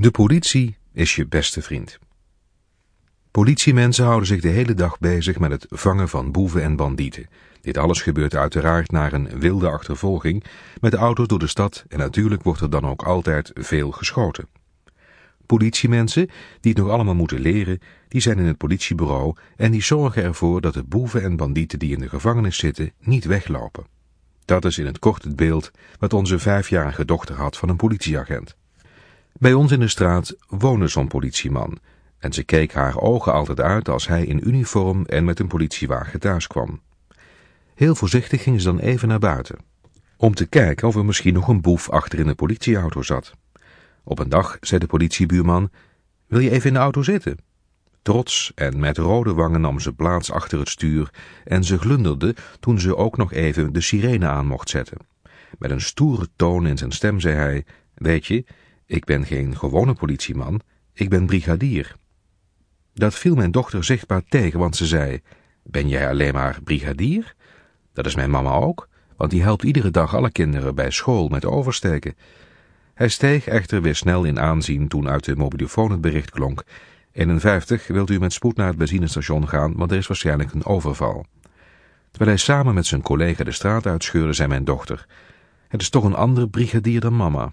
De politie is je beste vriend. Politiemensen houden zich de hele dag bezig met het vangen van boeven en bandieten. Dit alles gebeurt uiteraard naar een wilde achtervolging met auto's door de stad en natuurlijk wordt er dan ook altijd veel geschoten. Politiemensen, die het nog allemaal moeten leren, die zijn in het politiebureau en die zorgen ervoor dat de boeven en bandieten die in de gevangenis zitten niet weglopen. Dat is in het kort het beeld wat onze vijfjarige dochter had van een politieagent. Bij ons in de straat woonde zo'n politieman en ze keek haar ogen altijd uit als hij in uniform en met een politiewagen thuis kwam. Heel voorzichtig ging ze dan even naar buiten, om te kijken of er misschien nog een boef achter in de politieauto zat. Op een dag zei de politiebuurman, wil je even in de auto zitten? Trots en met rode wangen nam ze plaats achter het stuur en ze glunderde toen ze ook nog even de sirene aan mocht zetten. Met een stoere toon in zijn stem zei hij, weet je, ik ben geen gewone politieman, ik ben brigadier. Dat viel mijn dochter zichtbaar tegen, want ze zei, ben jij alleen maar brigadier? Dat is mijn mama ook, want die helpt iedere dag alle kinderen bij school met oversteken. Hij steeg echter weer snel in aanzien toen uit de mobielefoon het bericht klonk. 51 wilt u met spoed naar het benzinestation gaan, want er is waarschijnlijk een overval. Terwijl hij samen met zijn collega de straat uitscheurde, zei mijn dochter, het is toch een andere brigadier dan mama.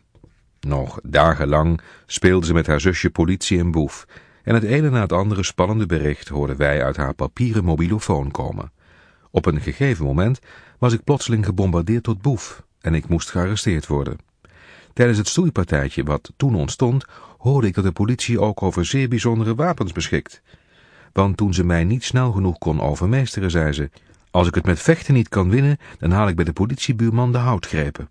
Nog dagenlang speelde ze met haar zusje politie en boef, en het ene na het andere spannende bericht hoorden wij uit haar papieren mobilofoon komen. Op een gegeven moment was ik plotseling gebombardeerd tot boef en ik moest gearresteerd worden. Tijdens het stoeipartijtje wat toen ontstond, hoorde ik dat de politie ook over zeer bijzondere wapens beschikt. Want toen ze mij niet snel genoeg kon overmeesteren, zei ze, als ik het met vechten niet kan winnen, dan haal ik bij de politiebuurman de houtgrepen.